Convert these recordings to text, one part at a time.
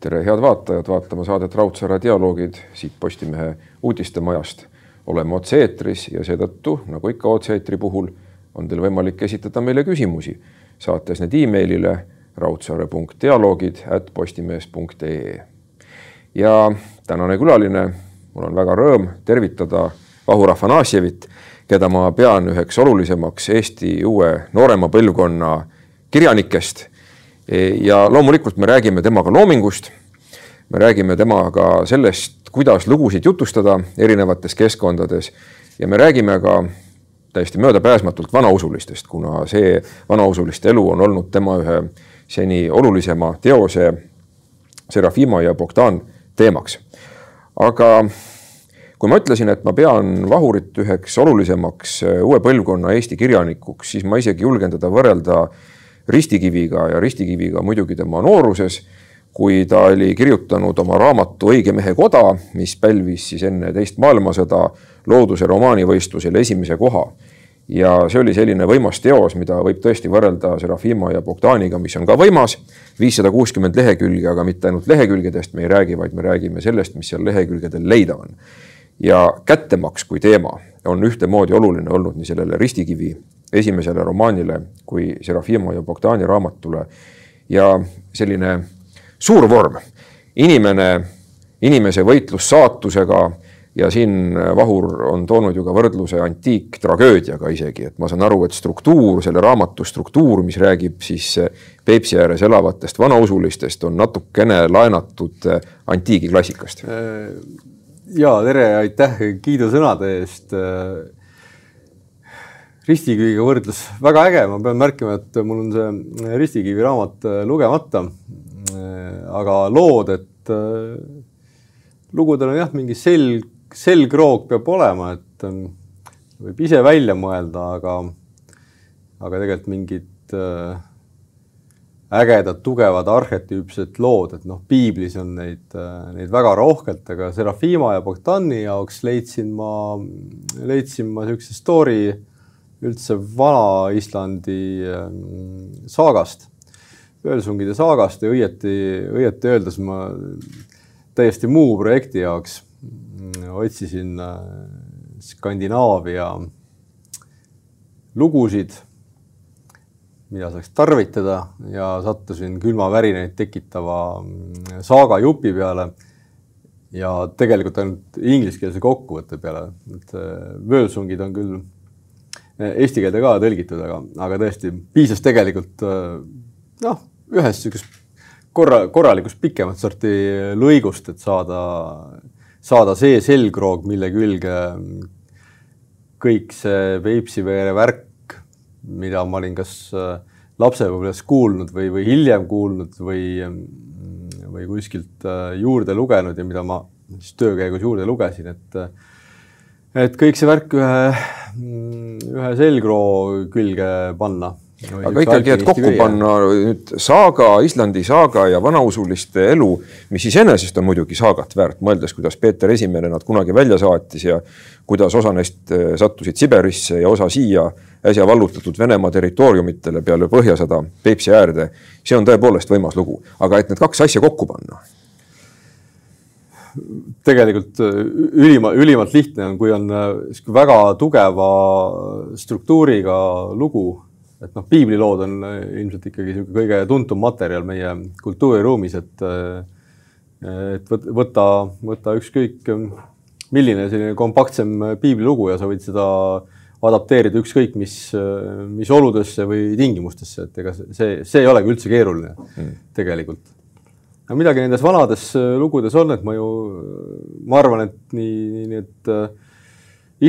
tere, head vaatajad, vaatama saadet Raudsaare dialoogid siit Postimehe uudistemajast. oleme otse-eetris ja seetõttu, nagu ikka otse-eetri puhul, on teil võimalik esitada meile küsimusi, saates need emailile raudsaare.dialoogid at postimees.ee. ja tänane külaline, mul on väga rõõm tervitada Vahur Afanasjevit, keda ma pean üheks olulisemaks Eesti uue noorema põlvkonna kirjanikest ja loomulikult me räägime temaga loomingust. me räägime temaga sellest, kuidas lugusid jutustada erinevates keskkondades ja me räägime ka täiesti möödapääsmatult vanausulistest, kuna see vanausuliste elu on olnud tema ühe seni olulisema teose Serafima ja Bogdan teemaks. aga kui ma ütlesin, et ma pean Vahurit üheks olulisemaks uue põlvkonna Eesti kirjanikuks, siis ma isegi julgen teda võrrelda Ristikiviga ja Ristikiviga muidugi tema nooruses, kui ta oli kirjutanud oma raamatu Õige mehe koda, mis pälvis siis enne teist maailmasõda looduse romaanivõistlusel esimese koha. ja see oli selline võimas teos, mida võib tõesti võrrelda Serafima ja Bogdaniga, mis on ka võimas, viissada kuuskümmend lehekülge, aga mitte ainult lehekülgedest me ei räägi, vaid me räägime sellest, mis seal lehekülgedel leida on. ja kättemaks kui teema on ühtemoodi oluline olnud nii sellele Ristikivi esimesele romaanile kui Serafimo ja Bogdani raamatule. ja selline suur vorm, inimene, inimese võitlus saatusega ja siin Vahur on toonud ju ka võrdluse antiiktragöödiaga isegi, et ma saan aru, et struktuur, selle raamatu struktuur, mis räägib siis Peipsi ääres elavatest vanausulistest, on natukene laenatud antiigiklassikast. ja tere, aitäh kiidusõnade eest ristikiviga võrdlus väga äge, ma pean märkima, et mul on see ristikivi raamat äh, lugemata. Äh, aga lood, et äh, lugudel on jah, mingi selg, selgroog peab olema, et võib ise välja mõelda, aga, aga tegelikult mingid ägedad, tugevad, arhetüüpsed lood, et noh, piiblis on neid, neid väga rohkelt, aga Serafima ja Bogdani jaoks leidsin ma, leidsin ma niisuguse story üldse Vana-Islandi ähm, saagast, Völsungide saagast ja õieti, õieti öeldes ma täiesti muu projekti jaoks mm, otsisin äh, Skandinaavia lugusid, mida saaks tarvitada ja sattusin külmavärinaid tekitava mm, saaga jupi peale ja tegelikult ainult ingliskeelse kokkuvõtte peale, et äh, Völsungid on küll eesti keelde ka tõlgitud, aga, aga tõesti piisas tegelikult äh, noh, ühest niisugust korra, korralikust pikemat sorti lõigust, et saada, saada see selgroog, mille külge kõik see Peipsiveere värk, mida ma olin kas äh, lapsepõlves kuulnud või, või hiljem kuulnud või, või kuskilt äh, juurde lugenud ja mida ma siis töö käigus juurde lugesin, et et kõik see värk ühe, ühe selgroo külge panna. aga ikkagi, et kokku panna nüüd saaga, Islandi saaga ja vanausuliste elu, mis iseenesest on muidugi saagat väärt, mõeldes, kuidas Peeter Esimene nad kunagi välja saatis ja kuidas osa neist eh, sattusid Siberisse ja osa siia äsja vallutatud Venemaa territooriumitele peale Põhjasõda Peipsi äärde. see on tõepoolest võimas lugu, aga et need kaks asja kokku panna tegelikult äh, ülima, ülimalt lihtne on, kui on äh, väga tugeva struktuuriga lugu, et noh, piiblilood on äh, ilmselt ikkagi niisugune kõige tuntum materjal meie kultuuriruumis, et et võtta, võtta ükskõik milline selline kompaktsem piiblilugu ja sa võid seda adapteerida ükskõik mis, mis oludesse või tingimustesse, et ega see, see ei olegi üldse keeruline mm. tegelikult no midagi nendes vanades äh, lugudes on, et ma ju, ma arvan, et nii, nii need äh,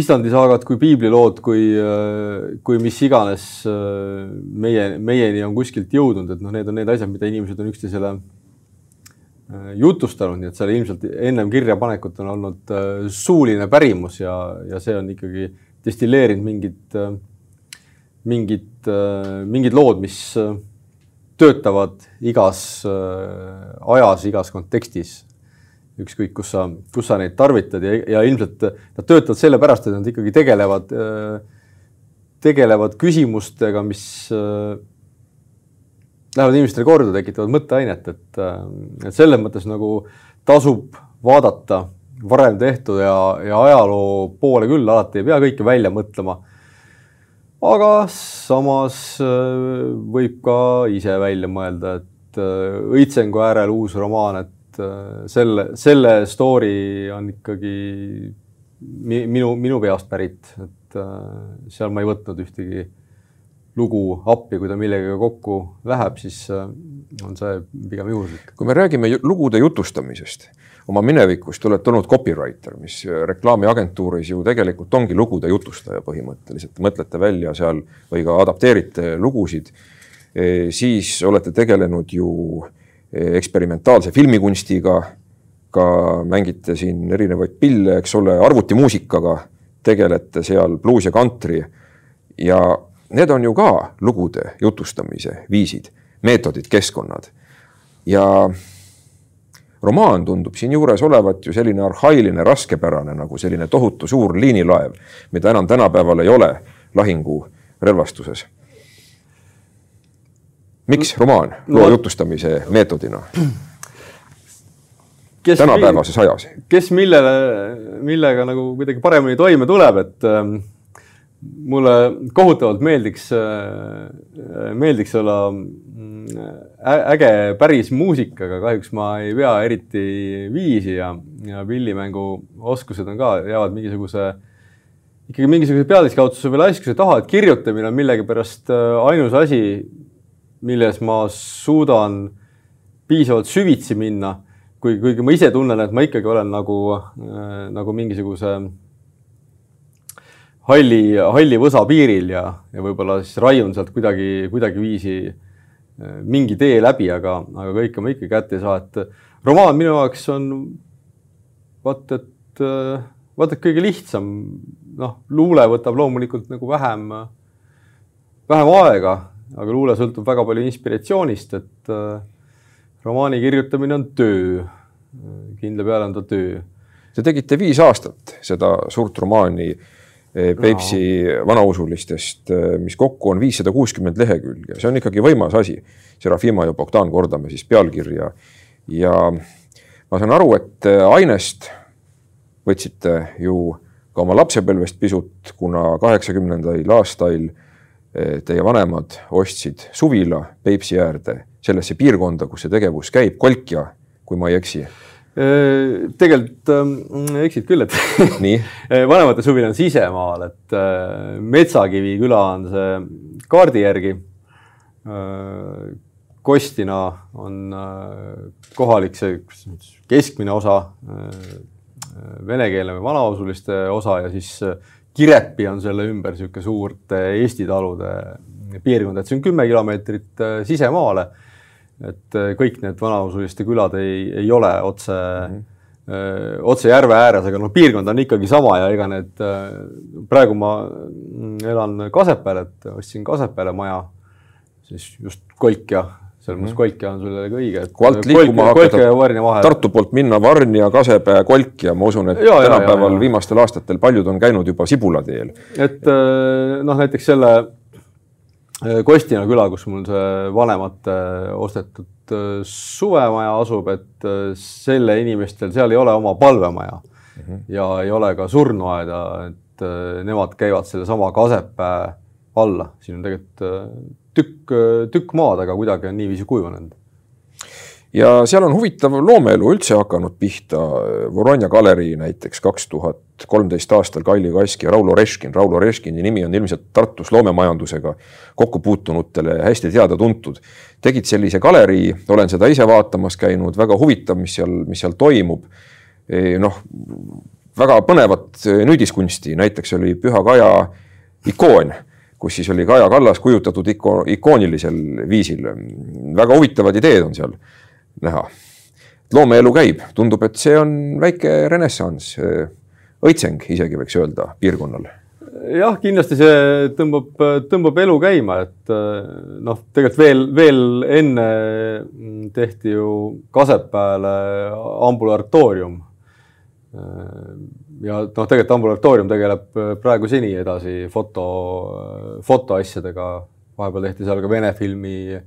Islandi saagad kui piiblilood kui, äh, kui mis iganes meie, meieni on kuskilt jõudnud, et noh, need on need asjad, mida inimesed on üksteisele jutustanud, nii et seal ilmselt ennem kirjapanekut on olnud suuline pärimus ja, ja see on ikkagi destilleerinud mingid, mingid, mingid lood, mis töötavad igas äh, ajas, igas kontekstis. ükskõik, kus sa, kus sa neid tarvitad ja, ja ilmselt nad töötavad sellepärast, et nad ikkagi tegelevad, äh, tegelevad küsimustega, mis, äh, lähevad inimestele korda, tekitavad mõtteainet, et, et selles mõttes nagu tasub vaadata varem tehtud ja, ja ajaloo poole küll, alati ei pea kõike välja mõtlema. Aga samas äh, võib ka ise välja mõelda, et äh, Õitsengu äärel uus romaan, et selle, selle story on ikkagi minu, minu peast pärit, et seal ma ei võtnud ühtegi lugu appi, kui ta millegagi kokku läheb, siis äh, on see pigem juhuslik. kui me räägime lugude jutustamisest, oma minevikust olete olnud copywriter, mis reklaamiagentuuris ju tegelikult ongi lugude jutustaja põhimõtteliselt, mõtlete välja seal või ka adapteerite lugusid, e, siis olete tegelenud ju e, eksperimentaalse filmikunstiga, ka mängite siin erinevaid pille, eks ole, arvutimuusikaga tegelete seal, bluus ja kantri ja need on ju ka lugude jutustamise viisid, meetodid, keskkonnad. ja romaan tundub siinjuures olevat ju selline arhailine, raskepärane nagu selline tohutu suur liinilaev, mida enam tänapäeval ei ole lahingurelvastuses. miks romaan loo jutustamise meetodina? Kes tänapäevases ajas. kes millele, millega nagu kuidagi paremini toime tuleb, et ähm, mulle kohutavalt meeldiks, äh, meeldiks olla mm, äge päris muusikaga, kahjuks ma ei vea eriti viisi ja, ja pillimängu oskused on ka, jäävad mingisuguse, ikkagi mingisuguse pealiskaudsuse või laiskuse taha, et kirjutamine on millegipärast äh, ainus asi, milles ma suudan piisavalt süvitsi minna, kui, kuigi ma ise tunnen, et ma ikkagi olen nagu, äh, nagu mingisuguse halli, halli võsa piiril ja, ja võib-olla siis raiun sealt kuidagi, kuidagiviisi äh, mingi tee läbi, aga, aga kõike ma ikka kätte ei saa, et romaan minu jaoks on vaat et, äh, vaat et kõige lihtsam, noh, luule võtab loomulikult nagu vähem, vähem aega, aga luule sõltub väga palju inspiratsioonist, et äh, romaani kirjutamine on töö. kindla peale on ta töö. Te tegite viis aastat seda suurt romaani Peipsi no. vanausulistest, mis kokku on viissada kuuskümmend lehekülge, see on ikkagi võimas asi. Serafima ja Bogdan kordame siis pealkirja ja ma saan aru, et eh, ainest võtsite ju ka oma lapsepõlvest pisut, kuna kaheksakümnendail aastail teie vanemad ostsid suvila Peipsi äärde, sellesse piirkonda, kus see tegevus käib, Kolkja, kui ma ei eksi tegelikult äh, eksid küll, et nii vanemate suvi on sisemaal, et äh, Metsakivi küla on see kaardi järgi äh,. Kostina on äh, kohalik see keskmine osa äh,, venekeelne või vanausuliste osa ja siis äh, Kirepi on selle ümber niisugune suurte Eesti talude piirkond, et see on kümme kilomeetrit äh, sisemaale et äh, kõik need vanausuliste külad ei, ei ole otse mm, -hmm. otse järve ääres, aga noh, piirkond on ikkagi sama ja ega need, äh, praegu ma mm, elan Kasepääl, et ostsin Kasepääle maja, siis just Kolkja, selles mõttes mm -hmm. Kolkja on sul jällegi õige. kui alt liikuma hakata, Tartu poolt minna Varnja, Kasepää, Kolkja, ma usun, et ja, tänapäeval ja, ja, viimastel aastatel paljud on käinud juba Sibula teel. et noh, näiteks selle Kostina küla, kus mul see vanemate ostetud äh, suvemaja asub, et äh, selle inimestel seal ei ole oma palvemaja. Mm -hmm. ja ei ole ka surnuaeda, et nemad käivad sellesama Kasepää alla, siin on tegelikult tükk, tükk maad, aga kuidagi on niiviisi kujunenud ja seal on huvitav loomeelu üldse hakanud pihta. Voranja galerii näiteks kaks tuhat kolmteist aastal Kaili Kask ja Rauno Reškin. Rauno Reškini nimi on ilmselt Tartus loomemajandusega kokku puutunutele hästi teada-tuntud. tegid sellise galerii, olen seda ise vaatamas käinud, väga huvitav, mis seal, mis seal toimub. E, noh, väga põnevat nüüdiskunsti, näiteks oli Püha Kaja ikoon kus siis oli Kaja Kallas kujutatud iko-, ikoonilisel viisil. väga huvitavad ideed on seal näha. loomeelu käib, tundub, et see on väike renessanss, õitseng isegi võiks öelda piirkonnal jah, kindlasti see tõmbab, tõmbab elu käima, et noh, tegelikult veel, veel enne tehti ju Kasepääle ambulatoorium. ja noh, tegelikult ambulatoorium tegeleb praegu seni edasi foto, fotoasjadega. vahepeal tehti seal ka Vene filmi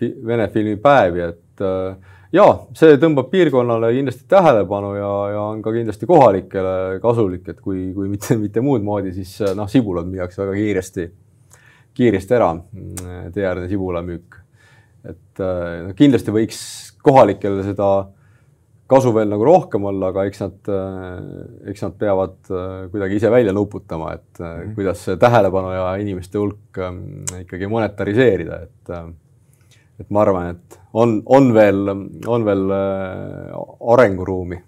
Vene filmipäevi, et äh, ja see tõmbab piirkonnale kindlasti tähelepanu ja, ja on ka kindlasti kohalikele kasulik, et kui, kui mitte, mitte muud moodi, siis noh, sibulad müüakse väga kiiresti, kiiresti ära, teeäärne sibulamüük. et no kindlasti võiks kohalikel seda kasu veel nagu rohkem olla, aga eks nad, eks nad peavad kuidagi ise välja nuputama, et mm -hmm. kuidas tähelepanu ja inimeste hulk ikkagi monetariseerida, et et ma arvan, et on, on veel, on veel arenguruumi.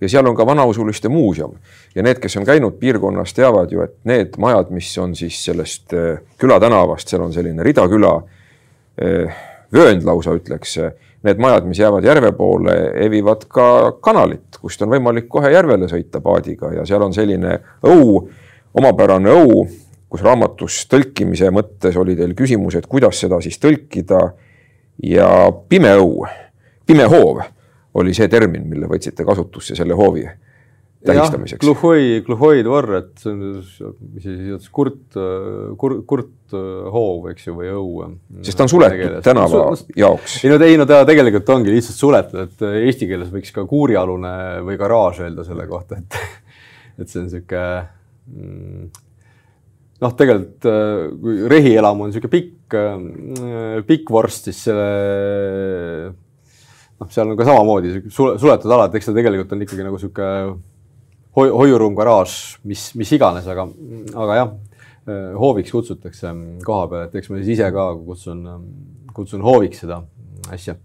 ja seal on ka vanausuliste muuseum ja need, kes on käinud piirkonnas, teavad ju, et need majad, mis on siis sellest külatänavast, seal on selline ridaküla, vöönd lausa ütleks need majad, mis jäävad järve poole, evivad ka kanalit, kust on võimalik kohe järvele sõita paadiga ja seal on selline õu, omapärane õu, kus raamatus tõlkimise mõttes oli teil küsimus, et kuidas seda siis tõlkida. Ja pime õu, pime hoov oli see termin, mille võtsite kasutusse selle hoovi tähistamiseks. Gluhoi, Gluhoi dvor, et see on, mis siis kurt, kurt, kurt hoov, eks ju, või õue. sest ta on suletud tänava jaoks. ei no, ei no ta tegelikult ongi lihtsalt suletud, et eesti keeles võiks ka kuurialune või garaaž öelda selle kohta, et, et see on niisugune mm, noh, tegelikult kui rehielamu on niisugune pikk, pikk vorst, siis selle noh, seal on ka samamoodi suletud ala, et eks ta tegelikult on ikkagi nagu niisugune hoiuruum, garaaž, mis, mis iganes, aga, aga jah, hooviks kutsutakse koha peal, et eks ma siis ise ka kutsun, kutsun hooviks seda asja.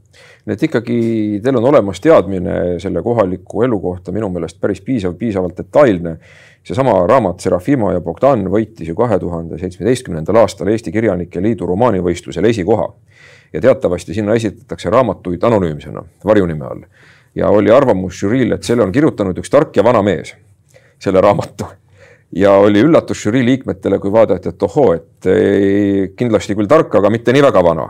nii et ikkagi teil on olemas teadmine selle kohaliku elu kohta minu meelest päris piisav, piisavalt detailne. Seesama raamat Serafima ja Bogdan võitis ju kahe tuhande seitsmeteistkümnendal aastal Eesti Kirjanike Liidu romaanivõistlusel esikoha ja teatavasti sinna esitatakse raamatuid anonüümsena varjunime all ja oli arvamus žüriil, et selle on kirjutanud üks tark ja vana mees, selle raamatu. ja oli üllatus žürii liikmetele, kui vaadati, et ohoo, et ei, kindlasti küll tark, aga mitte nii väga vana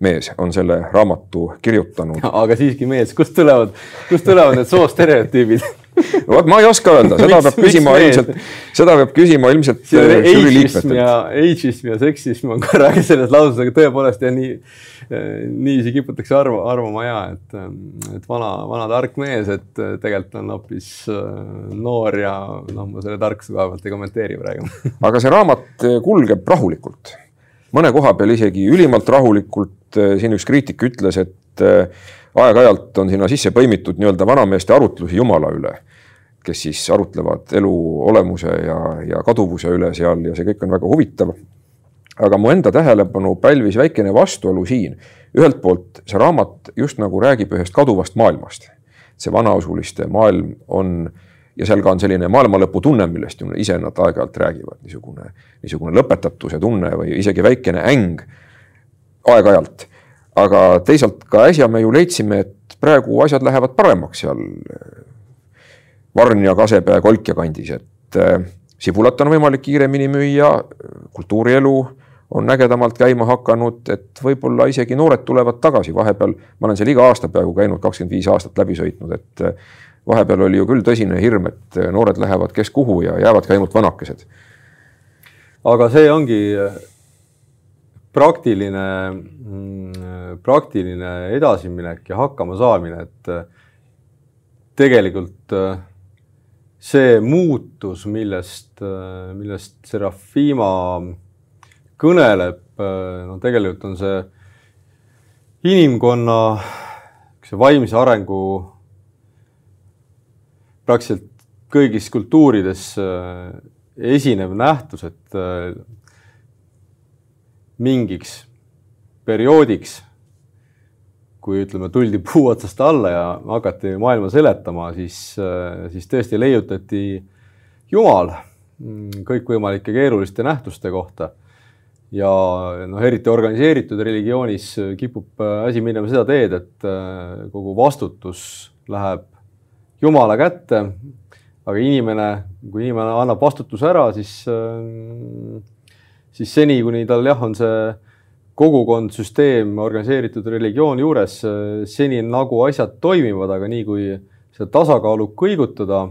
mees on selle raamatu kirjutanud. aga siiski mees, kust tulevad, kust tulevad need soostereotüübid vot ma ei oska öelda, seda peab küsima ilmselt, seda peab küsima ilmselt žürii liikmetelt. ja ageism ja seksism on korraga selles lauses, aga tõepoolest ja nii, niiviisi kiputakse arva, arvama ja et, et vana, vana tark mees, et tegelikult on hoopis äh, noor ja noh, ma selle tarkuse koha pealt ei kommenteeri praegu. Aga see raamat kulgeb rahulikult, mõne koha peal isegi ülimalt rahulikult. siin üks kriitik ütles, et aeg-ajalt on sinna sisse põimitud nii-öelda vanameeste arutlusi Jumala üle, kes siis arutlevad elu olemuse ja, ja kaduvuse üle seal ja see kõik on väga huvitav. aga mu enda tähelepanu pälvis väikene vastuolu siin. ühelt poolt see raamat just nagu räägib ühest kaduvast maailmast. see vanausuliste maailm on ja seal ka on selline maailmalõpu tunne, millest ju ise nad aeg-ajalt räägivad, niisugune, niisugune lõpetatuse tunne või isegi väikene äng aeg-ajalt. Aga teisalt ka äsja me ju leidsime, et praegu asjad lähevad paremaks seal Varnja, Kasepää, Kolkja kandis, et äh, sibulat on võimalik kiiremini müüa, kultuurielu on ägedamalt käima hakanud, et võib-olla isegi noored tulevad tagasi, vahepeal. Ma olen seal iga aasta peaaegu käinud, kakskümmend viis aastat läbi sõitnud, et äh, vahepeal oli ju küll tõsine hirm, et äh, noored lähevad kes kuhu ja jäävadki ainult vanakesed. aga see ongi praktiline, mm, praktiline edasiminek ja hakkamasaamine, et äh, tegelikult see muutus, millest, millest Serafima kõneleb, no tegelikult on see inimkonna see vaimse arengu praktiliselt kõigis kultuurides esinev nähtus, et mingiks perioodiks, kui ütleme, tuldi puu otsast alla ja hakati maailma seletama, siis, siis tõesti leiutati Jumal kõikvõimalike keeruliste nähtuste kohta. ja noh, eriti organiseeritud religioonis kipub asi minema seda teed, et kogu vastutus läheb Jumala kätte. aga inimene, kui inimene annab vastutuse ära, siis siis seni, kuni tal jah, on see kogukond, süsteem, organiseeritud religioon juures, seni nagu asjad toimivad, aga nii kui seda tasakaalu kõigutada,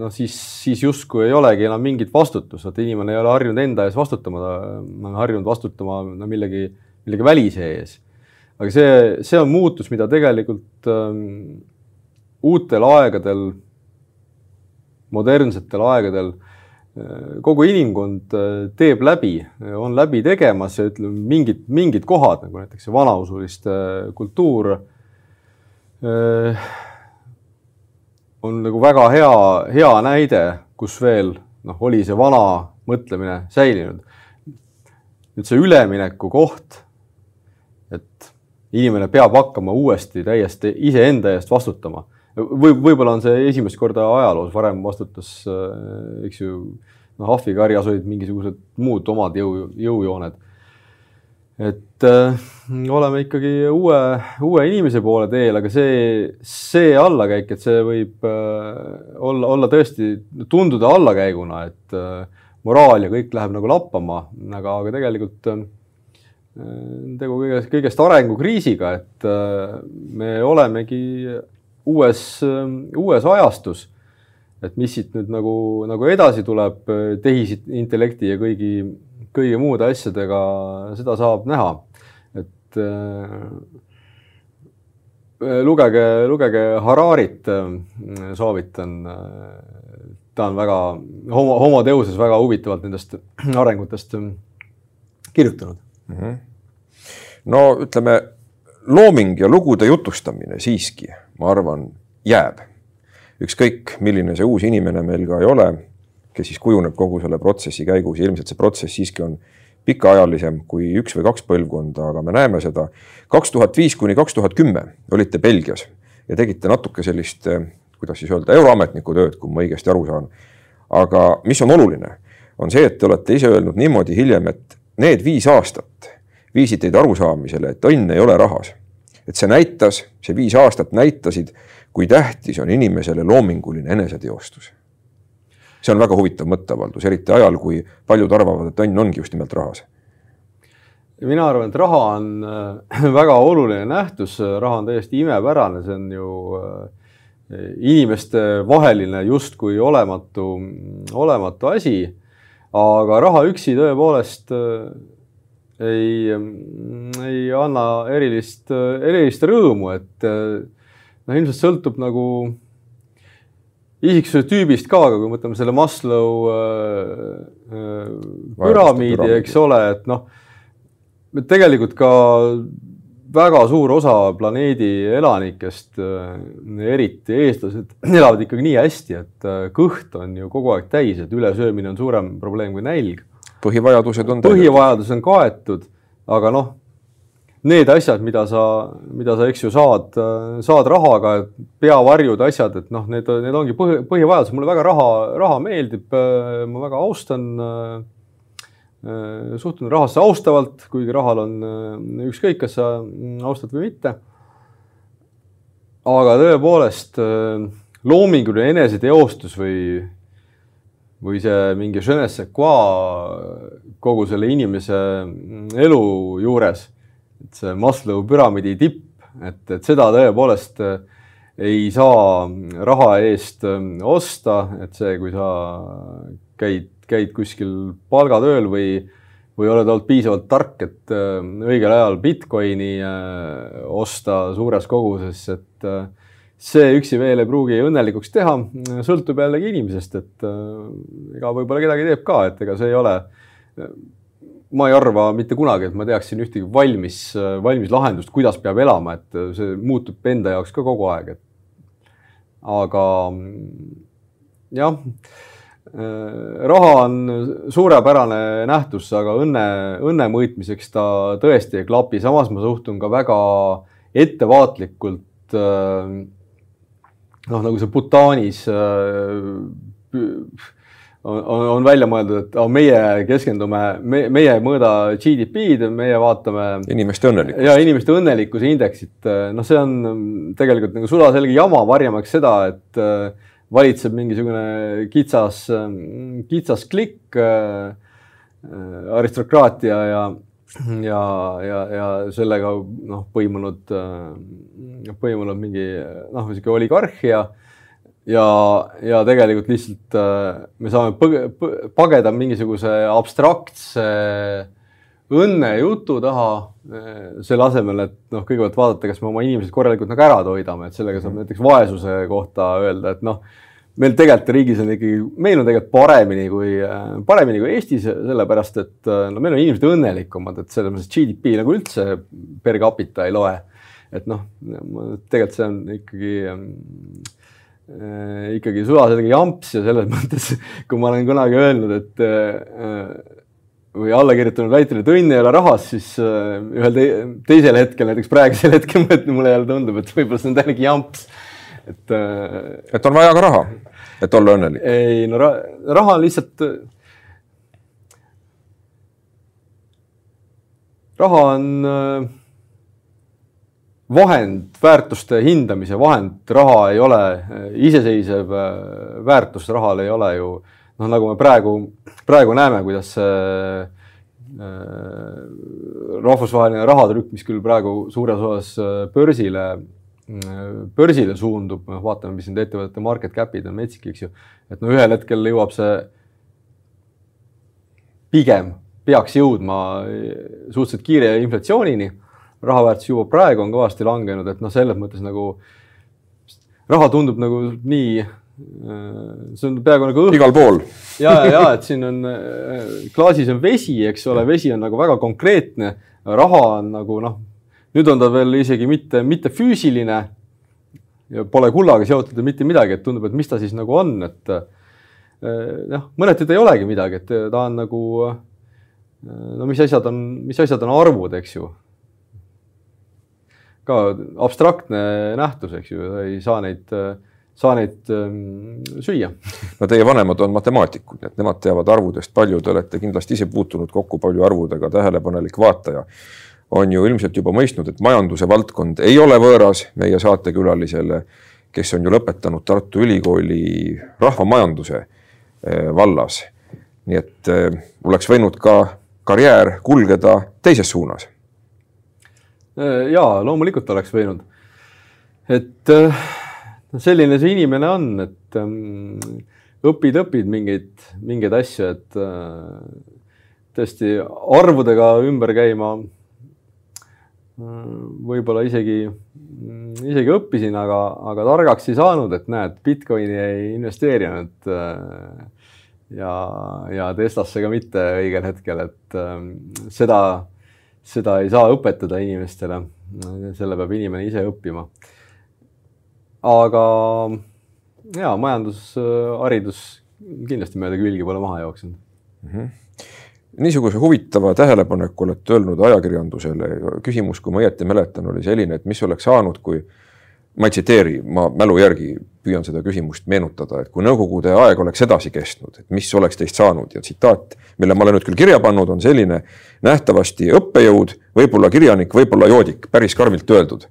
noh siis, siis justkui ei olegi enam mingit vastutust, et inimene ei ole harjunud enda ees vastutama, ta on harjunud vastutama no millegi, millegi välise ees. aga see, see on muutus, mida tegelikult ähm, uutel aegadel, modernsetel aegadel äh, kogu inimkond äh, teeb läbi, on läbi tegemas ja ütleme, mingid, mingid kohad nagu näiteks see vanausuliste kultuur äh, on nagu väga hea, hea näide, kus veel noh, oli see vana mõtlemine säilinud. nüüd see ülemineku koht, et inimene peab hakkama uuesti täiesti iseenda eest vastutama või võib-olla on see esimest korda ajaloos, varem vastutas, eks ju, noh, ahvikarjas olid mingisugused muud omad jõu, jõujooned. et äh, oleme ikkagi uue, uue inimese poole teel, aga see, see allakäik, et see võib äh, olla, olla tõesti, tunduda allakäiguna, et äh, moraal ja kõik läheb nagu lappama, aga, aga tegelikult äh, tegu kõigest, kõigest arengukriisiga, et äh, me olemegi uues, uues ajastus. et mis siit nüüd nagu, nagu edasi tuleb tehisintellekti ja kõigi, kõigi muude asjadega, seda saab näha. et äh, lugege, lugege Hararit, soovitan. ta on väga homo, homoteuses väga huvitavalt nendest arengutest kirjutanud mm. -hmm. no ütleme, looming ja lugude jutustamine siiski ma arvan, jääb. ükskõik, milline see uus inimene meil ka ei ole, kes siis kujuneb kogu selle protsessi käigus, ilmselt see protsess siiski on pikaajalisem kui üks või kaks põlvkonda, aga me näeme seda. kaks tuhat viis kuni kaks tuhat kümme olite Belgias ja tegite natuke sellist, kuidas siis öelda, euroametniku tööd, kui ma õigesti aru saan. aga mis on oluline, on see, et te olete ise öelnud niimoodi hiljem, et need viis aastat viisid teid arusaamisele, et õnn ei ole rahas et see näitas, see viis aastat näitasid, kui tähtis on inimesele loominguline eneseteostus. see on väga huvitav mõtteavaldus, eriti ajal, kui paljud arvavad, et õnn ongi just nimelt rahas. mina arvan, et raha on äh, väga oluline nähtus, raha on täiesti imepärane, see on ju äh, inimeste vaheline justkui olematu, olematu asi. aga raha üksi tõepoolest äh, ei, ei anna erilist, erilist rõõmu, et noh, ilmselt sõltub nagu isiksuse tüübist ka, aga kui mõtleme selle Maslow äh, äh, püramiidi, eks ole, et noh, tegelikult ka väga suur osa planeedi elanikest, eriti eestlased, elavad ikkagi nii hästi, et kõht on ju kogu aeg täis, et ülesöömine on suurem probleem kui nälg põhivajadused on põhivajadus on kaetud, aga noh, need asjad, mida sa, mida sa, eks ju, saad, saad rahaga, peavarjud, asjad, et noh, need, need ongi põhi, põhivajadused, mulle väga raha, raha meeldib, ma väga austan, suhtun rahasse austavalt, kuigi rahal on ükskõik, kas sa austad või mitte. aga tõepoolest loominguline eneseteostus või või see mingi je ne sais quoi kogu selle inimese elu juures, et see Maslow püramiidi tipp, et, et seda tõepoolest äh, ei saa raha eest äh, osta, et see, kui sa käid, käid kuskil palgatööl või, või oled olnud piisavalt tark, et äh, õigel ajal Bitcoini osta suures koguses, et see üksi veel ei pruugi õnnelikuks teha, sõltub jällegi inimesest, et äh, ega võib-olla kedagi teeb ka, et ega see ei ole. ma ei arva mitte kunagi, et ma teaksin ühtegi valmis, valmis lahendust, kuidas peab elama, et see muutub enda jaoks ka kogu aeg, et. aga jah, raha on suurepärane nähtus, aga õnne, õnne mõõtmiseks ta tõesti ei klapi, samas ma suhtun ka väga ettevaatlikult äh, noh, nagu see Bhutanis äh, on, on välja mõeldud, et oh, meie keskendume me,, meie ei mõõda GDP-d, meie vaatame. inimeste õnnelikkust. ja inimeste õnnelikkuse indeksit, noh, see on tegelikult nagu sulaselge jama, varjamaks seda, et äh, valitseb mingisugune kitsas, kitsas klikk äh, aristokraatia ja ja, ja, ja sellega noh, põimunud, äh, põimunud mingi noh, sihuke oligarhia ja, ja tegelikult lihtsalt äh, me saame põge, pageda mingisuguse abstraktse õnnejutu taha, selle asemel, et noh, kõigepealt vaadata, kas me oma inimesed korralikult nagu ära toidame, et sellega saab näiteks vaesuse kohta öelda, et noh, meil tegelikult riigis on ikkagi, meil on tegelikult paremini kui, paremini kui Eestis, sellepärast et no meil on inimesed õnnelikumad, et selles mõttes GDP nagu üldse per capita ei loe. et noh, tegelikult see on ikkagi äh, ikkagi sulaselge jamps ja selles mõttes, kui ma olen kunagi öelnud, et äh, või alla kirjutanud väitele, et õnn ei ole rahas, siis äh, ühel te teisel hetkel, näiteks praegusel hetkel mulle jälle tundub, et võib-olla see on täienigi jamps. Et äh,. et on vaja ka raha, et olla õnnelik? ei no ra raha lihtsalt. raha on äh, vahend, väärtuste hindamise vahend, raha ei ole äh, iseseisev väärtus, rahal ei ole ju noh, nagu me praegu praegu näeme, kuidas see rahvusvaheline rahatrükk, mis küll praegu suures osas börsile, börsile suundub, noh, vaatame, mis nende ettevõtete market cap'id on metsik, eks ju. et no ühel hetkel jõuab see pigem peaks jõudma suhteliselt kiire inflatsioonini. raha väärtus juba praegu on kõvasti langenud, et noh, selles mõttes nagu raha tundub nagu nii Äh, see on peaaegu nagu õhk. igal pool. ja, ja, ja et siin on äh, klaasis on vesi, eks ole, vesi on nagu väga konkreetne, raha on nagu noh, nüüd on ta veel isegi mitte, mitte füüsiline ja pole kullaga seotud ja mitte midagi, et tundub, et mis ta siis nagu on, et äh, noh, mõneti ta ei olegi midagi, et ta on nagu no mis asjad on, mis asjad on arvud, eks ju. ka abstraktne nähtus, eks ju, ei saa neid saa neid ähm, süüa. no teie vanemad on matemaatikud, nii et nemad teavad arvudest palju, te olete kindlasti ise puutunud kokku palju arvudega, tähelepanelik vaataja on ju ilmselt juba mõistnud, et majanduse valdkond ei ole võõras meie saatekülalisele, kes on ju lõpetanud Tartu Ülikooli rahvamajanduse äh, vallas. nii et äh, oleks võinud ka karjäär kulgeda teises suunas. Äh, ja loomulikult oleks võinud, et selline see inimene on, et ähm, õpid, õpid mingeid, mingeid asju, et tõesti arvudega ümber käima võib-olla isegi, isegi õppisin, aga, aga targaks ei saanud, et näed, Bitcoini ei investeerinud äh, ja, ja Teslasse ka mitte õigel hetkel, et äh, seda, seda ei saa õpetada inimestele. selle peab inimene ise õppima aga ja majandusharidus kindlasti mööda külgi pole maha jooksnud mm. -hmm niisuguse huvitava tähelepaneku olete öelnud ajakirjandusele. küsimus, kui ma õieti mäletan, oli selline, et mis oleks saanud, kui ma ei tsiteeri, ma mälu järgi püüan seda küsimust meenutada, et kui Nõukogude aeg oleks edasi kestnud, et mis oleks teist saanud ja tsitaat, mille ma olen nüüd küll kirja pannud, on selline. nähtavasti õppejõud, võib-olla kirjanik, võib-olla joodik, päris karmilt öeldud.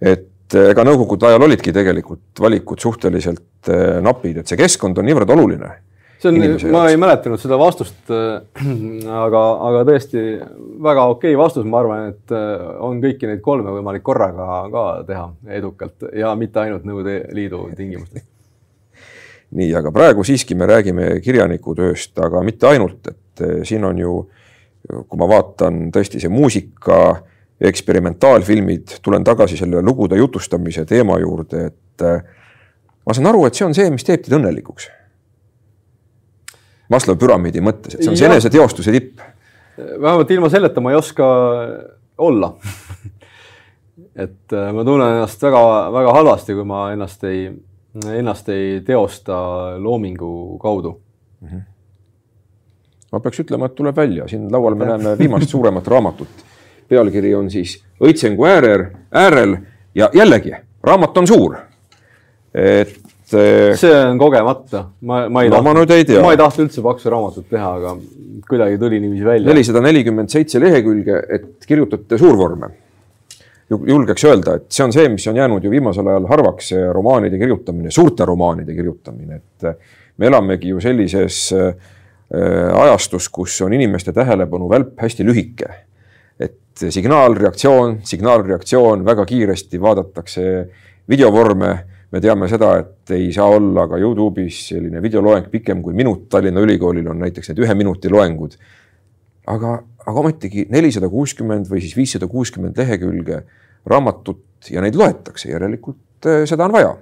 et eh, ega nõukogude ajal olidki tegelikult valikud suhteliselt eh, napid, et see keskkond on niivõrd oluline. See on, ma ei mäletanud seda vastust, eh, aga, aga tõesti väga okei okay vastus, ma arvan, et on kõiki neid kolme võimalik korraga ka teha edukalt ja mitte ainult Nõukogude Liidu tingimustes nii, aga praegu siiski me räägime kirjanikutööst, aga mitte ainult, et siin on ju, kui ma vaatan tõesti see muusika eksperimentaalfilmid, tulen tagasi selle lugude jutustamise teema juurde, et äh, ma saan aru, et see on see, mis teeb teid õnnelikuks. Maslow püramiidi mõttes, et see on see eneseteostuse tipp. vähemalt ilma selleta ma ei oska olla et äh, ma tunnen ennast väga-väga halvasti, kui ma ennast ei, ennast ei teosta loomingu kaudu mm. -hmm. ma peaks ütlema, et tuleb välja, siin laual me näeme viimast suuremat raamatut pealkiri on siis Õitsengu äärel, äärel ja jällegi raamat on suur. et. Eh, see on kogemata, ma, ma ei no, tahtnud, ma ei tahtnud üldse paksu raamatut teha, aga kuidagi tuli niiviisi välja. nelisada nelikümmend seitse lehekülge, et kirjutate suurvorme. julgeks öelda, et see on see, mis on jäänud ju viimasel ajal harvaks, see romaanide kirjutamine, suurte romaanide kirjutamine, et me elamegi ju sellises äh, ajastus, kus on inimeste tähelepanu välp hästi lühike et signaalreaktsioon, signaalreaktsioon, väga kiiresti vaadatakse videovorme. Me teame seda, et ei saa olla ka Youtube'is selline videoloeng pikem kui minut, Tallinna Ülikoolil on näiteks need ühe minuti loengud. aga, aga ometigi nelisada kuuskümmend või siis viissada kuuskümmend lehekülge raamatut ja neid loetakse, järelikult äh, seda on vaja.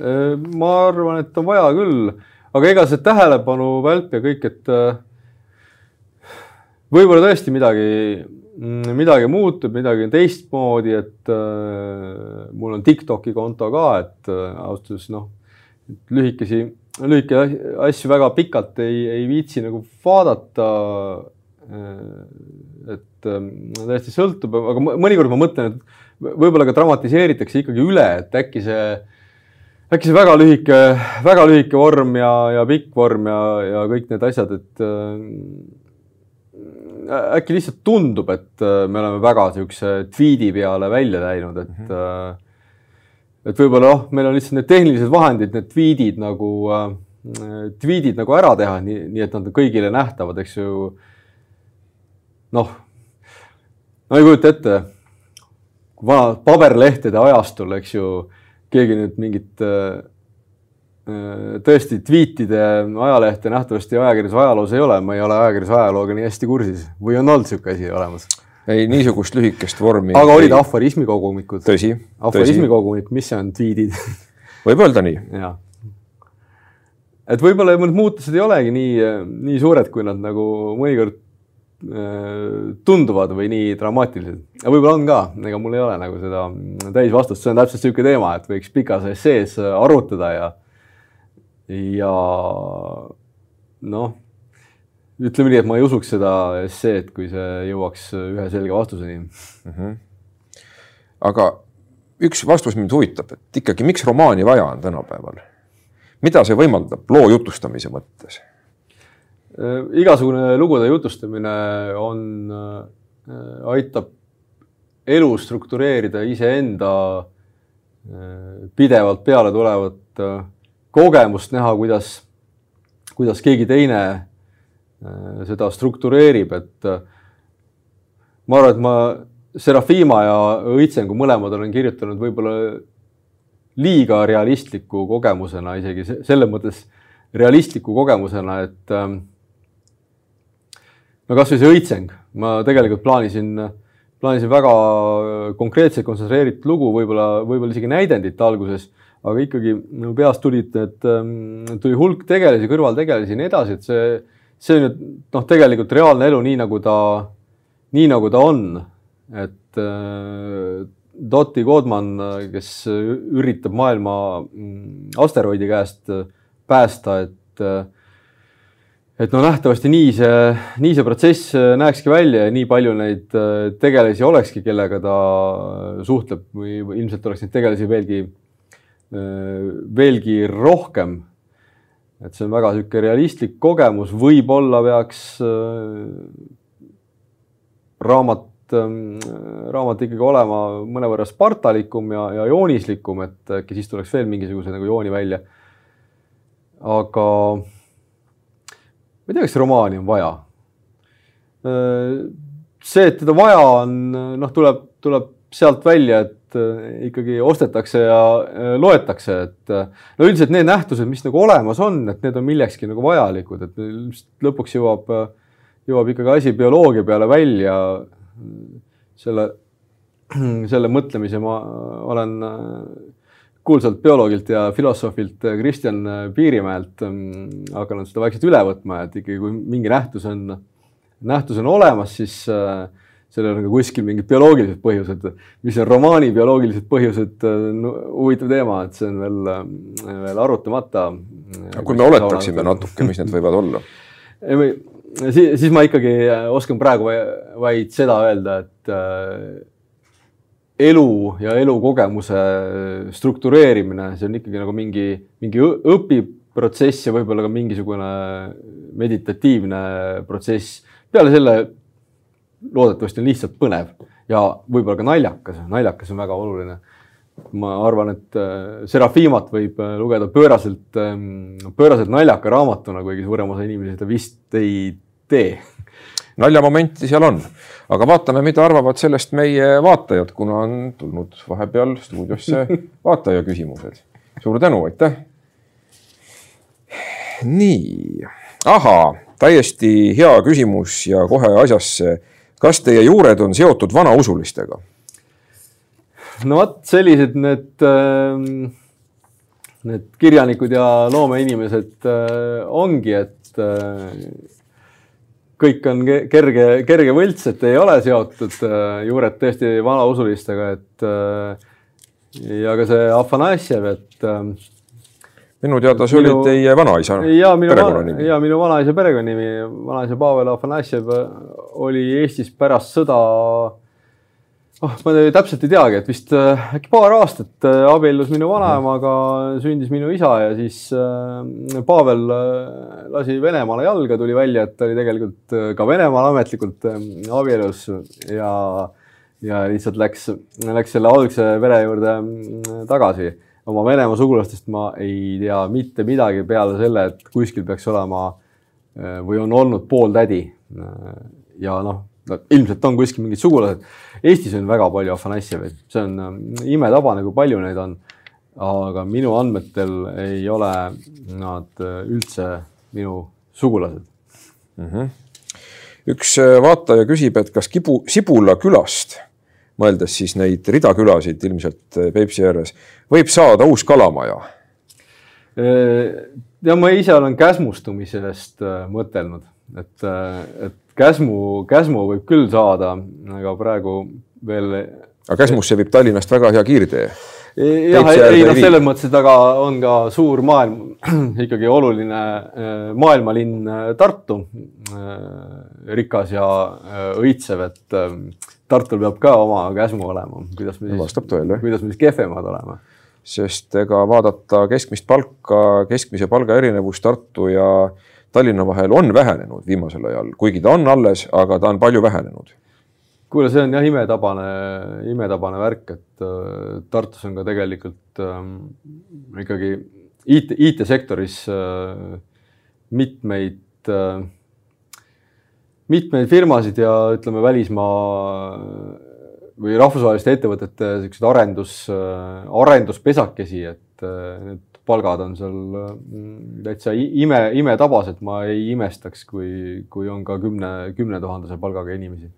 Ma arvan, et on vaja küll, aga ega see tähelepanu välp ja kõik, et äh, võib-olla tõesti midagi, midagi muutub, midagi on teistmoodi, et äh, mul on Tiktoki konto ka, et äh, ausalt öeldes noh, lühikesi, lühike asju väga pikalt ei, ei viitsi nagu vaadata et täiesti sõltub, aga mõnikord ma mõtlen, et võib-olla ka dramatiseeritakse ikkagi üle, et äkki see, äkki see väga lühike, väga lühike vorm ja, ja pikk vorm ja, ja kõik need asjad, et äh, äkki lihtsalt tundub, et äh, me oleme väga niisuguse tweet'i peale välja läinud, et mm -hmm. et võib-olla noh, meil on lihtsalt need tehnilised vahendid, need tweet'id nagu äh,, tweet'id nagu ära teha, nii, nii et nad on kõigile nähtavad, eks ju noh, no ei kujuta ette, vana paberlehtede ajastul, eks ju, keegi nüüd mingit äh, äh, tõesti tweetide ajalehte nähtavasti ajakirjanduse ajaloos ei ole, ma ei ole ajakirjanduse ajalooga nii hästi kursis või on olnud niisugune asi olemas? ei, niisugust lühikest vormi. aga olid aforismikogumikud? tõsi. aforismikogumik, mis see on, tweetid võib öelda nii. jah. et võib-olla mõned muutused ei olegi nii, nii suured, kui nad nagu mõnikord Äh, tunduvad või nii dramaatilised. aga võib-olla on ka, ega mul ei ole nagu seda täisvastust, see on täpselt niisugune teema, et võiks pikas essees arutada ja, ja noh, ütleme nii, et ma ei usuks seda esseed, kui see jõuaks ühe selge vastuseni mm. -hmm. aga üks vastus mind huvitab, et ikkagi, miks romaani vaja on tänapäeval? mida see võimaldab loo jutustamise mõttes? Äh, igasugune lugude jutustamine on, äh, aitab elu struktureerida iseenda äh, pidevalt peale tulevat kogemust, näha, kuidas, kuidas keegi teine seda struktureerib, et ma arvan, et ma Serafima ja Õitsengu mõlemad olen kirjutanud võib-olla liiga realistliku kogemusena, isegi selles mõttes realistliku kogemusena, et no kasvõi see õitseng, ma tegelikult plaanisin, plaanisin väga konkreetselt kontsentreeritud lugu, võib-olla, võib-olla isegi näidendit alguses, aga ikkagi minu peast tulid, et ähm, tuli hulk tegelasi, kõrvaltegelasi ja nii edasi, et see, see nüüd noh, tegelikult reaalne elu, nii nagu ta, nii nagu ta on, et äh, Dotti Godman, kes üritab maailma mm, asteroidi käest päästa, et äh, et no nähtavasti nii see, nii see protsess äh, näekski välja ja nii palju neid äh, tegelasi olekski, kellega ta suhtleb või, ilmselt oleks neid tegelasi veelgi, äh, veelgi rohkem. et see on väga niisugune realistlik kogemus, võib-olla peaks raamat, ähm, raamat ikkagi olema mõnevõrra spartalikum ja, ja joonislikum, et äkki siis tuleks veel mingisuguse nagu jooni välja. aga ma ei tea, kas romaani on vaja. see, et teda vaja on, noh, tuleb, tuleb sealt välja, et ikkagi ostetakse ja loetakse, et no üldiselt need nähtused, mis nagu olemas on, et need on millekski nagu vajalikud, et lõpuks jõuab, jõuab ikkagi asi bioloogia peale välja. selle, selle mõtlemise ma olen kuulsalt bioloogilt ja filosoofilt Kristjan Piirimäelt ähm, hakanud seda vaikselt üle võtma, et ikkagi kui mingi nähtus on, nähtus on olemas, siis äh, sellel on ka kuskil mingid bioloogilised põhjused, mis on romaani bioloogilised põhjused no,, huvitav teema, et see on veel, äh, veel arutamata. kui me oletaksime natuke, mis need võivad olla? siis, siis ma ikkagi oskan praegu vaid seda öelda, et äh, elu ja elukogemuse struktureerimine, see on ikkagi nagu mingi, mingi õpiprotsess ja võib-olla ka mingisugune meditatiivne protsess. peale selle loodetavasti on lihtsalt põnev ja võib-olla ka naljakas, naljakas on väga oluline. ma arvan, et äh, Serafimat võib äh, lugeda pööraselt, ähm, pööraselt naljaka raamatuna, kuigi suurem osa inimesi seda vist ei tee naljamomenti seal on, aga vaatame, mida arvavad sellest meie vaatajad, kuna on tulnud vahepeal stuudiosse vaataja küsimused. suur tänu, aitäh. nii, ahaa, täiesti hea küsimus ja kohe asjasse. Kas teie juured on seotud vanausulistega? no vot, sellised need äh, need kirjanikud ja loomeinimesed äh, ongi, et äh, kõik on kerge, kerge võlts, et ei ole seotud äh, juured tõesti vanausulistega, et ja ka see Afanasjev, et minu teada see minu, oli teie vanaisa perekonnanimi. ja minu vanaisa perekonnanimi, vanaisa Pavel Afanasjev oli Eestis pärast sõda oh, ma täpselt ei teagi, et vist äh, äkki paar aastat äh, abiellus minu vanaemaga, sündis minu isa ja siis äh, Pavel lasi Venemaale jalga, tuli välja, et ta oli tegelikult ka Venemaal ametlikult abielus ja, ja lihtsalt läks, läks selle algse pere juurde tagasi. Oma Venemaa sugulastest ma ei tea mitte midagi peale selle, et kuskil peaks olema või on olnud pooltädi. ja noh no ilmselt on kuskil mingid sugulased. Eestis on väga palju Afanasjeveid, see on ähm, imetabane, kui palju neid on. aga minu andmetel ei ole nad äh, üldse minu sugulased mm. -hmm. üks äh, vaataja küsib, et kas Kibu, Sibula külast, mõeldes siis neid ridakülasid ilmselt äh, Peipsi ääres, võib saada uus kalamaja? ja ma ise olen käsmustumisest mõtelnud, et, et Käsmu, Käsmu võib küll saada, aga praegu veel. aga Käsmusse viib Tallinnast väga hea kiirtee. jah, ei noh, selles mõttes, et aga on ka suur maailm, ikkagi oluline äh, maailmalinn äh, Tartu, äh, rikas ja õitsev, et Tartul peab ka oma Käsmu olema, kuidas me siis, kuidas me siis kehvemad oleme? Sest ega vaadata keskmist palka, keskmise palga erinevus Tartu ja Tallinna vahel on vähenenud viimasel ajal, kuigi ta on alles, aga ta on palju vähenenud. kuule, see on jah imetabane, imetabane värk, et äh, Tartus on ka tegelikult äh, ikkagi IT, IT-sektoris äh, mitmeid äh,, mitmeid firmasid ja ütleme, välismaa või rahvusvaheliste ettevõtete siukseid arendus, äh, arenduspesakesi, et äh, need palgad on seal täitsa ime, imetabas, et ma ei imestaks, kui, kui on ka kümne, kümne tuhandese palgaga inimesi.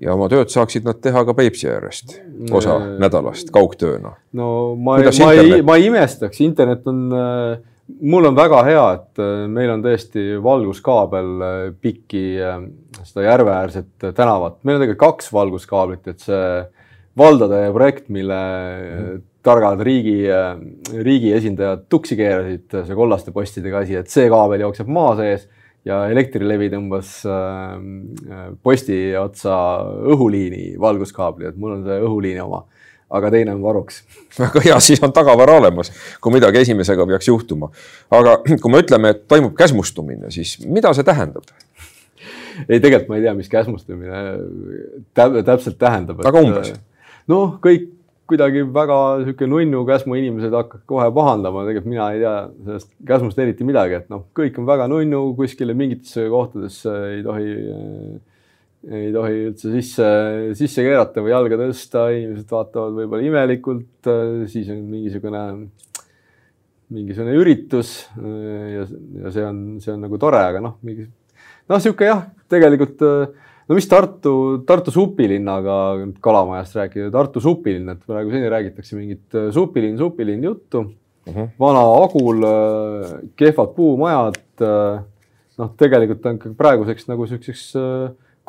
ja oma tööd saaksid nad teha ka Peipsi äärest, osa äh, nädalast kaugtööna. no ma, ma ei, ma ei imestaks, internet on äh, mul on väga hea, et äh, meil on tõesti valguskaabel pikki seda järveäärset tänavat, meil on tegelikult kaks valguskaablit, et see valdade projekt, mille mm targad riigi, riigi esindajad tuksi keerasid, see kollaste postidega asi, et see kaabel jookseb maa sees ja Elektrilevi tõmbas äh, posti otsa õhuliini valguskaabli, et mul on see õhuliini oma, aga teine on varuks. väga hea, siis on tagavara olemas, kui midagi esimesega peaks juhtuma. aga kui me ütleme, et toimub käsmustumine, siis mida see tähendab? ei, tegelikult ma ei tea, mis käsmustumine täpselt tähendab. aga umbes? noh, kõik kuidagi väga sihuke nunnu käsmu inimesed hakkavad kohe pahandama, tegelikult mina ei tea sellest käsmust eriti midagi, et noh, kõik on väga nunnu, kuskile mingitesse kohtadesse ei tohi, ei tohi üldse sisse, sisse keerata või jalga tõsta, inimesed vaatavad võib-olla imelikult, siis on mingisugune, mingisugune üritus ja, ja see on, see on nagu tore, aga noh, mingi noh, sihuke jah, tegelikult äh, no mis Tartu, Tartu supilinnaga Kalamajast rääkida, Tartu supilinn, et praegu seni räägitakse mingit äh, supilinn, supilinn juttu. Mhm. -huh. vana Agul, äh, kehvad puumajad. Äh, noh, tegelikult on praeguseks nagu siukseks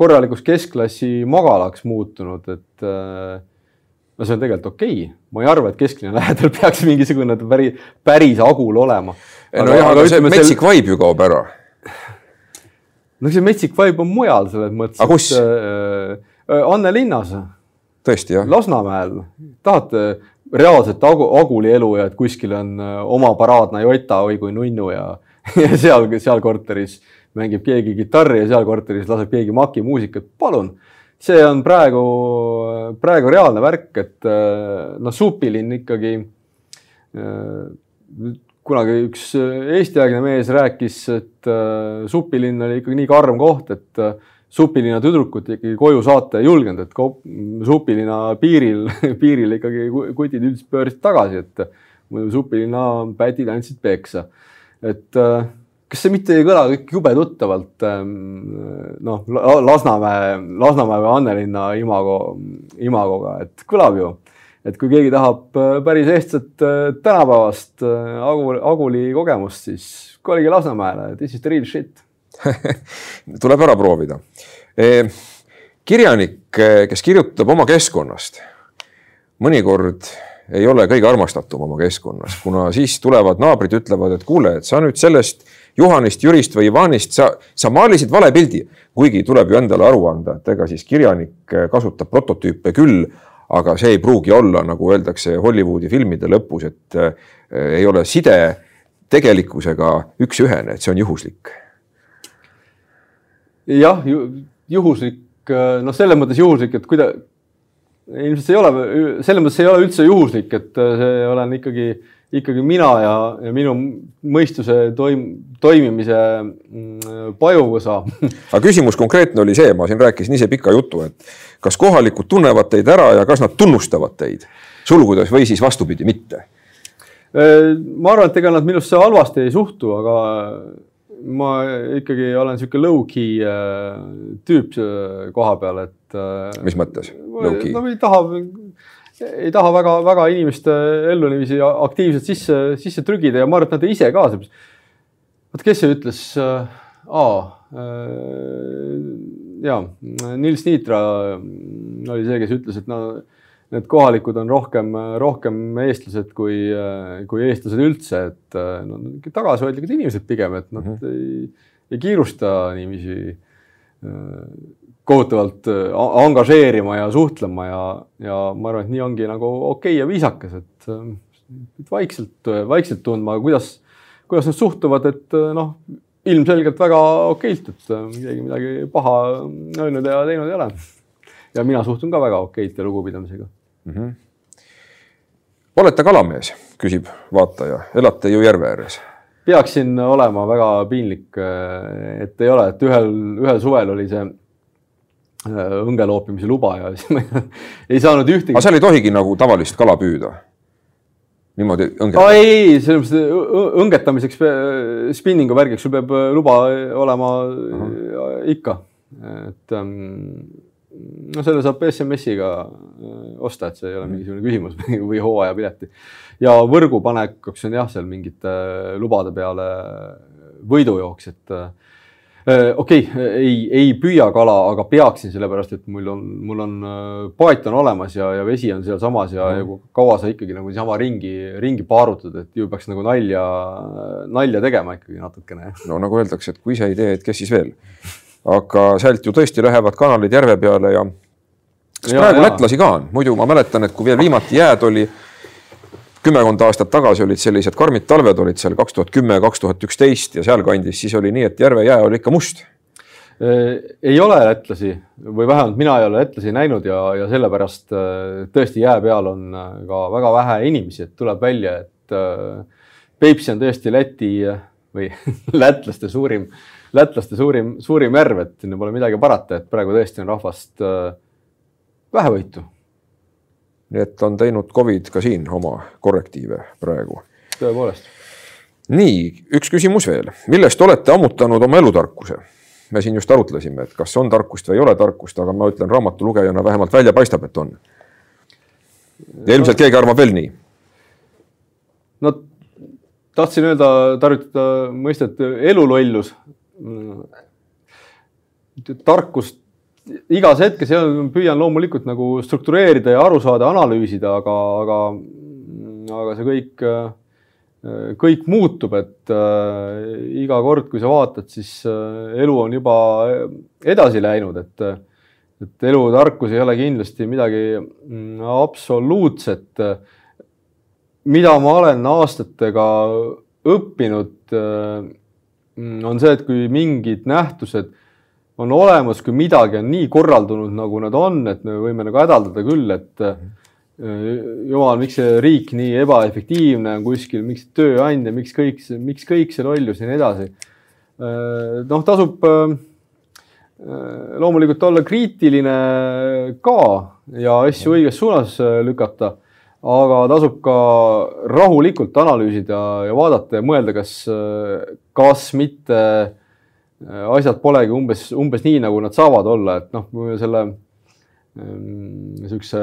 korralikuks keskklassi magalaks muutunud, et no see on tegelikult okei okay., ma ei arva, et kesklinna lähedal peaks mingisugune päris, päris Agul olema. nojah, aga, see metsik vibe ju kaob ära no see metsik vibe on mujal selles mõttes. aga kus? Äh, äh, Anne linnas. tõesti jah? Lasnamäel, tahate reaalset agu, Aguli elu ja et kuskil on äh, oma paraadne Jota, oi kui nunnu ja, ja seal, seal korteris mängib keegi kitarri ja seal korteris laseb keegi makimuusikat, palun. see on praegu, praegu reaalne värk, et noh, supilinn ikkagi kunagi üks äh, eestiaegne mees rääkis, et äh, supilinn oli ikkagi nii karm koht, et äh, supilinna tüdrukut ikkagi koju saata ei julgenud, et supilinna piiril, piiril ikkagi kutid üldiselt pöörasid tagasi, et muidu supilinna pätid andsid peksa. et kas see mitte ei kõla kõik jube tuttavalt ähm, noh, Lasnamäe, Lasnamäe või Annelinna imago, imagoga, et kõlab ju. et kui keegi tahab äh, päris eestset äh, tänapäevast Aguli, Aguli kogemust, siis kolige Lasnamäele, this is the real shit tuleb ära proovida e kirjanik, kes kirjutab oma keskkonnast, mõnikord ei ole kõige armastatum oma keskkonnas, kuna siis tulevad naabrid, ütlevad, et kuule, et sa nüüd sellest Juhanist, Jürist või Ivanist, sa, sa maalisid vale pildi. kuigi tuleb ju endale aru anda, et ega siis kirjanik kasutab prototüüpe küll, aga see ei pruugi olla, nagu öeldakse Hollywoodi filmide lõpus, et äh, ei ole side tegelikkusega üks-ühene, et see on juhuslik. jah ju,, juhuslik, noh, selles mõttes juhuslik, et kuida-, ilmselt see ei ole, selles mõttes ei ole üldse juhuslik, et äh, see olen ikkagi, ikkagi mina ja, ja minu mõistuse toim-, toimimise mm, pajuvõsa. aga küsimus konkreetne oli see, ma siin rääkisin ise pika jutu, et kas kohalikud tunnevad teid ära ja kas nad tunnustavad teid, sulgudes või siis vastupidi, mitte? Äh, ma arvan, et ega nad minusse halvasti ei suhtu, aga ma ikkagi olen niisugune low-key äh, tüüp koha peal, et. Äh, mis mõttes? no ei taha, ei taha väga-väga inimeste ellu niiviisi aktiivselt sisse, sisse trügida ja ma arvan, et nad ise ka. vot kes see ütles äh,? Äh, ja Nils Niitra oli see, kes ütles, et no need kohalikud on rohkem, rohkem eestlased kui, kui eestlased üldse, et no tagasihoidlikud inimesed pigem, et nad mm -hmm. ei, ei kiirusta niiviisi äh, kohutavalt äh, angažeerima ja suhtlema ja, ja ma arvan, et nii ongi nagu okei okay ja viisakas, et äh, vaikselt, vaikselt tundma, kuidas, kuidas nad suhtuvad, et äh, noh, ilmselgelt väga okeilt, et keegi midagi paha öelnud ja teinud ei ole. ja mina suhtun ka väga okeilt ja lugupidamisega mm. -hmm. olete kalamees, küsib vaataja, elate ju järve ääres peaksin olema väga piinlik, et ei ole, et ühel, ühel suvel oli see õnge loopimise luba ja siis ma ei saanud ühtegi. aga seal ei tohigi nagu tavalist kala püüda? niimoodi õngetada? ei, selles mõttes õngetamiseks, spinningu värgiks sul peab äh, luba olema uh äh, -huh. ikka, et ähm, no selle saab SMS-iga osta, et see ei ole mingisugune küsimus või hooajapileti. ja võrgupanekuks on jah, seal mingite lubade peale võidujooks, et Äh, okei okay,, ei, ei püüa kala, aga peaksin, sellepärast et mul on, mul on äh, paat on olemas ja, ja vesi on sealsamas ja mm., ja kui kaua sa ikkagi nagu niisama ringi, ringi paarutad, et ju peaks nagu nalja, nalja tegema ikkagi natukene. no nagu öeldakse, et kui ise ei tee, et kes siis veel. aga sealt ju tõesti lähevad kanalid järve peale ja kas ja, praegu ja. lätlasi ka on, muidu ma mäletan, et kui veel viimati jääd oli kümmekond aastat tagasi olid sellised karmid talved olid seal kaks tuhat kümme, kaks tuhat üksteist ja sealkandis, siis oli nii, et järve jää oli ikka must. Äh, ei ole lätlasi või vähemalt mina ei ole lätlasi näinud ja, ja sellepärast äh, tõesti jää peal on äh, ka väga vähe inimesi, et tuleb välja, et Peipsi on tõesti Läti või lätlaste suurim, lätlaste suurim, suurim järv, et sinna pole midagi parata, et praegu tõesti on rahvast vähevõitu nii et on teinud Covid ka siin oma korrektiive praegu. tõepoolest. nii, üks küsimus veel, millest olete ammutanud oma elutarkuse? me siin just arutlesime, et kas on tarkust või ei ole tarkust, aga ma ütlen raamatulugejana vähemalt välja paistab, et on. ja ilmselt no, keegi arvab veel nii. no tahtsin öelda, tarvitada mõistet elulollus. tarkust igas hetkes ja püüan loomulikult nagu struktureerida ja aru saada, analüüsida, aga, aga, aga see kõik, kõik muutub, et äh, iga kord, kui sa vaatad, siis äh, elu on juba edasi läinud, et, et elutarkus ei ole kindlasti midagi mm, absoluutset. mida ma olen aastatega õppinud, äh, on see, et kui mingid nähtused on olemas, kui midagi on nii korraldunud, nagu nad on, et me võime nagu hädaldada küll, et äh, jumal, miks see riik nii ebaefektiivne on kuskil, miks tööandja, miks kõik, miks kõik see lollus ja nii edasi. Äh, noh, tasub äh, loomulikult olla kriitiline ka ja asju õiges suunas lükata. aga tasub ka rahulikult analüüsida ja vaadata ja mõelda, kas, kas mitte asjad polegi umbes, umbes nii, nagu nad saavad olla, et noh, selle niisuguse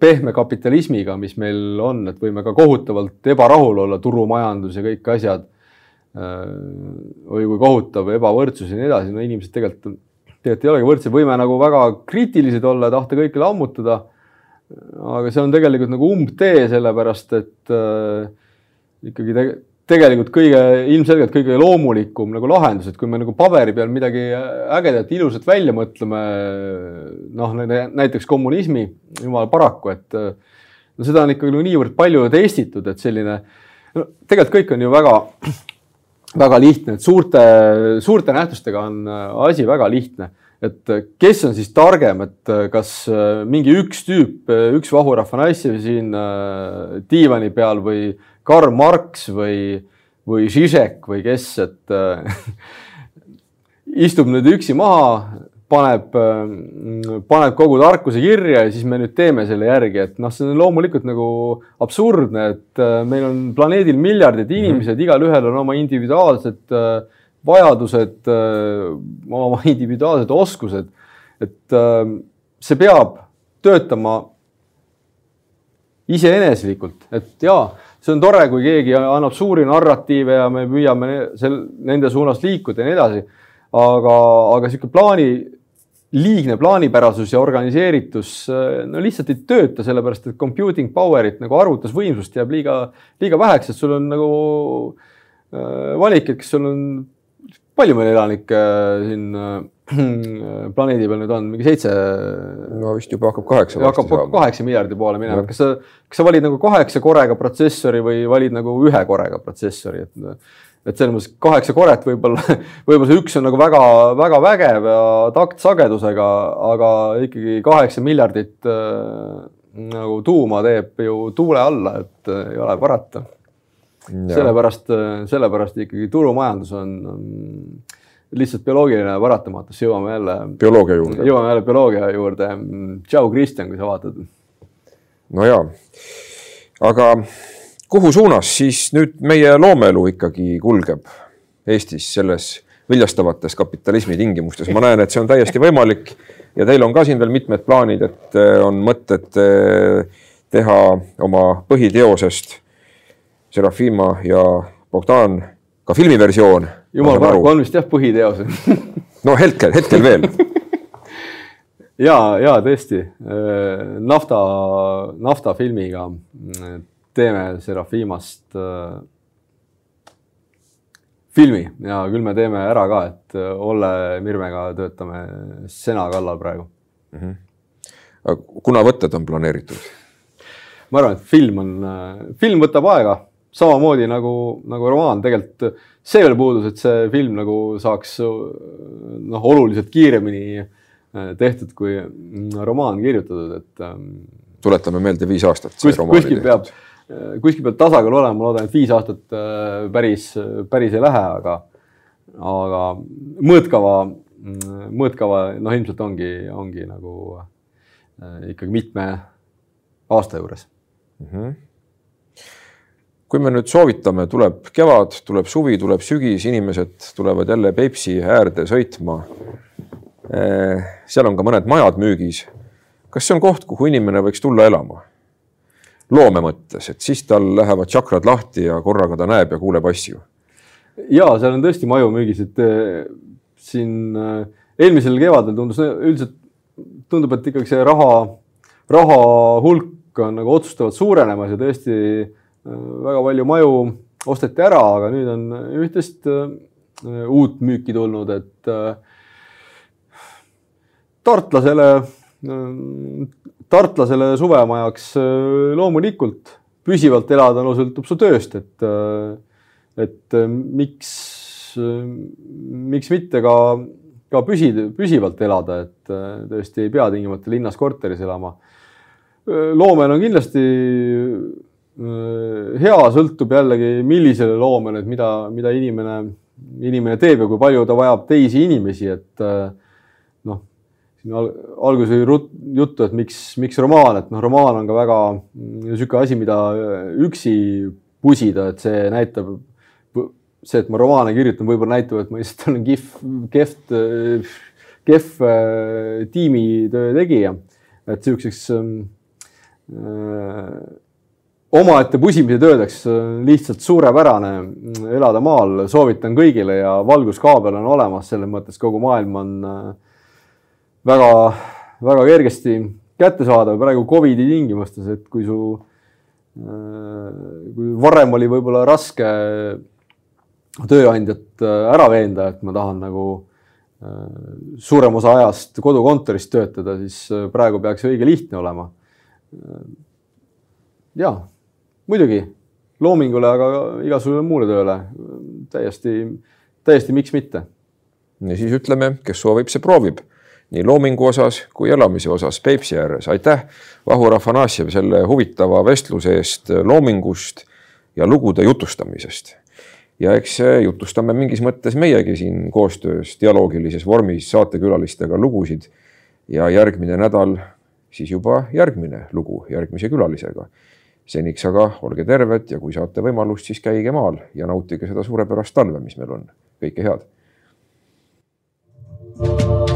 pehme kapitalismiga, mis meil on, et võime ka kohutavalt ebarahul olla, turumajandus ja kõik asjad. või kui kohutav ebavõrdsus ja nii edasi, no inimesed tegelikult, tegelikult ei olegi võrdsed, võime nagu väga kriitilised olla ja tahta kõike lammutada. aga see on tegelikult nagu umbtee, sellepärast et äh, ikkagi te tegelikult kõige, ilmselgelt kõige loomulikum nagu lahendus, et kui me nagu paberi peal midagi ägedat, ilusat välja mõtleme, noh, näiteks kommunismi, jumal paraku, et no seda on ikkagi nagu niivõrd palju testitud, et selline, no tegelikult kõik on ju väga, väga lihtne, et suurte, suurte nähtustega on asi väga lihtne. Et kes on siis targem, et kas mingi üks tüüp, üks vahurahva naissi siin diivani peal või Karl Marx või, või Žižek või kes, et äh, istub nüüd üksi maha, paneb äh,, paneb kogu tarkuse kirja ja siis me nüüd teeme selle järgi, et noh, see on loomulikult nagu absurdne, et äh, meil on planeedil miljardid mhm. inimesed mm, -hmm. igalühel on oma individuaalsed vajadused, oma individuaalsed oskused. et see peab töötama iseeneslikult, et jaa see on tore, kui keegi annab suuri narratiive ja me püüame sel, nende suunas liikuda ja nii edasi. aga, aga sihuke plaani, liigne plaanipärasus ja organiseeritus no lihtsalt ei tööta, sellepärast et computing power'it nagu arvutusvõimsust jääb liiga, liiga väheks, et sul on nagu äh, valik, et kas sul on, palju meil elanikke äh, siin äh, planeedi peal nüüd on mingi seitse. no vist juba hakkab kaheksa. hakkab kaheksa miljardi poole minema, kas sa, kas sa valid nagu kaheksa korega protsessori või valid nagu ühe korega protsessori, et. et selles mõttes kaheksa koret võib-olla, võib-olla see üks on nagu väga-väga vägev ja taktsagedusega, aga ikkagi kaheksa miljardit äh, nagu tuuma teeb ju tuule alla, et äh, ei ole parata. Sellepärast, sellepärast ikkagi turumajandus on, on lihtsalt bioloogiline paratamatus, jõuame jälle. bioloogia juurde. jõuame jälle bioloogia juurde. tšau, Kristjan, kui sa vaatad. no ja, aga kuhu suunas siis nüüd meie loomeelu ikkagi kulgeb Eestis selles viljastavates kapitalismi tingimustes, ma näen, et see on täiesti võimalik ja teil on ka siin veel mitmed plaanid, et eh, on mõtted eh, teha oma põhiteosest Serafima ja Bogdan ka filmiversioon jumal paraku on vist jah põhiteos no hetkel, hetkel veel ja, ja tõesti nafta, nafta filmiga teeme Serafimast äh, filmi ja küll me teeme ära ka, et Olle Mirmega töötame sena kallal praegu mm. -hmm. kuna võtted on planeeritud? ma arvan, et film on, film võtab aega samamoodi nagu, nagu romaan tegelikult see veel puudus, et see film nagu saaks noh, oluliselt kiiremini äh, tehtud kui mm, romaan kirjutatud, et. Ähm, tuletame meelde viis aastat. kus, kuskil peab, äh, kuskil peab tasakaal olema, ma loodan, et viis aastat äh, päris, päris ei lähe, aga, aga mõõtkava, mm, mõõtkava noh, ilmselt ongi, ongi nagu ikkagi mitme aasta juures mm. -hmm kui me nüüd soovitame, tuleb kevad, tuleb suvi, tuleb sügis, inimesed tulevad jälle Peipsi äärde sõitma. Eh, seal on ka mõned majad müügis. kas see on koht, kuhu inimene võiks tulla elama? loome mõttes, et siis tal lähevad tšakrad lahti ja korraga ta näeb ja kuuleb asju. ja seal on tõesti maju müügis, et eh, siin eh, eelmisel kevadel tundus üldiselt tundub, et ikkagi see raha, raha hulk on nagu otsustavalt suurenemas ja tõesti väga palju maju osteti ära, aga nüüd on üht-teist äh, uut müüki tulnud, et äh, tartlasele, äh, tartlasele suvemajaks loomulikult püsivalt elada, no sõltub su tööst, et, et miks, miks mitte ka, ka püsi, püsivalt elada, et tõesti ei pea tingimata linnas korteris elama. loomel on kindlasti hea sõltub jällegi, millisele loomele, et mida, mida inimene, inimene teeb ja kui palju ta vajab teisi inimesi, et äh, noh, alguses oli juttu, et miks, miks romaan, et noh, romaan on ka väga niisugune asi, mida üksi pusida, et see näitab, see, et ma romaane kirjutan, võib-olla näitab, et ma lihtsalt olen kihv, kehv, kehv äh, tiimitöö tegija. et niisuguseks äh, omaette pusimise töödeks lihtsalt suurepärane elada maal, soovitan kõigile ja valguskaabel on olemas, selles mõttes kogu maailm on äh, väga, väga kergesti kättesaadav praegu Covidi tingimustes, et kui su, äh, kui varem oli võib-olla raske tööandjat äh, ära veenda, et ma tahan nagu suurem osa ajast kodukontoris töötada, siis praegu peaks õige lihtne olema. ja muidugi loomingule, aga igasugusele muule tööle täiesti, täiesti miks mitte. ja siis ütleme, kes soovib, see proovib nii loomingu osas kui elamise osas Peipsi ääres. aitäh, Vahur Afanasjev, selle huvitava vestluse eest loomingust ja lugude jutustamisest. ja eks jutustame mingis mõttes meiegi siin koostöös dialoogilises vormis saatekülalistega lugusid. ja järgmine nädal siis juba järgmine lugu järgmise külalisega seniks aga olge terved ja kui saate võimalust, siis käige maal ja nautige seda suurepärast talve, mis meil on. kõike head. thank you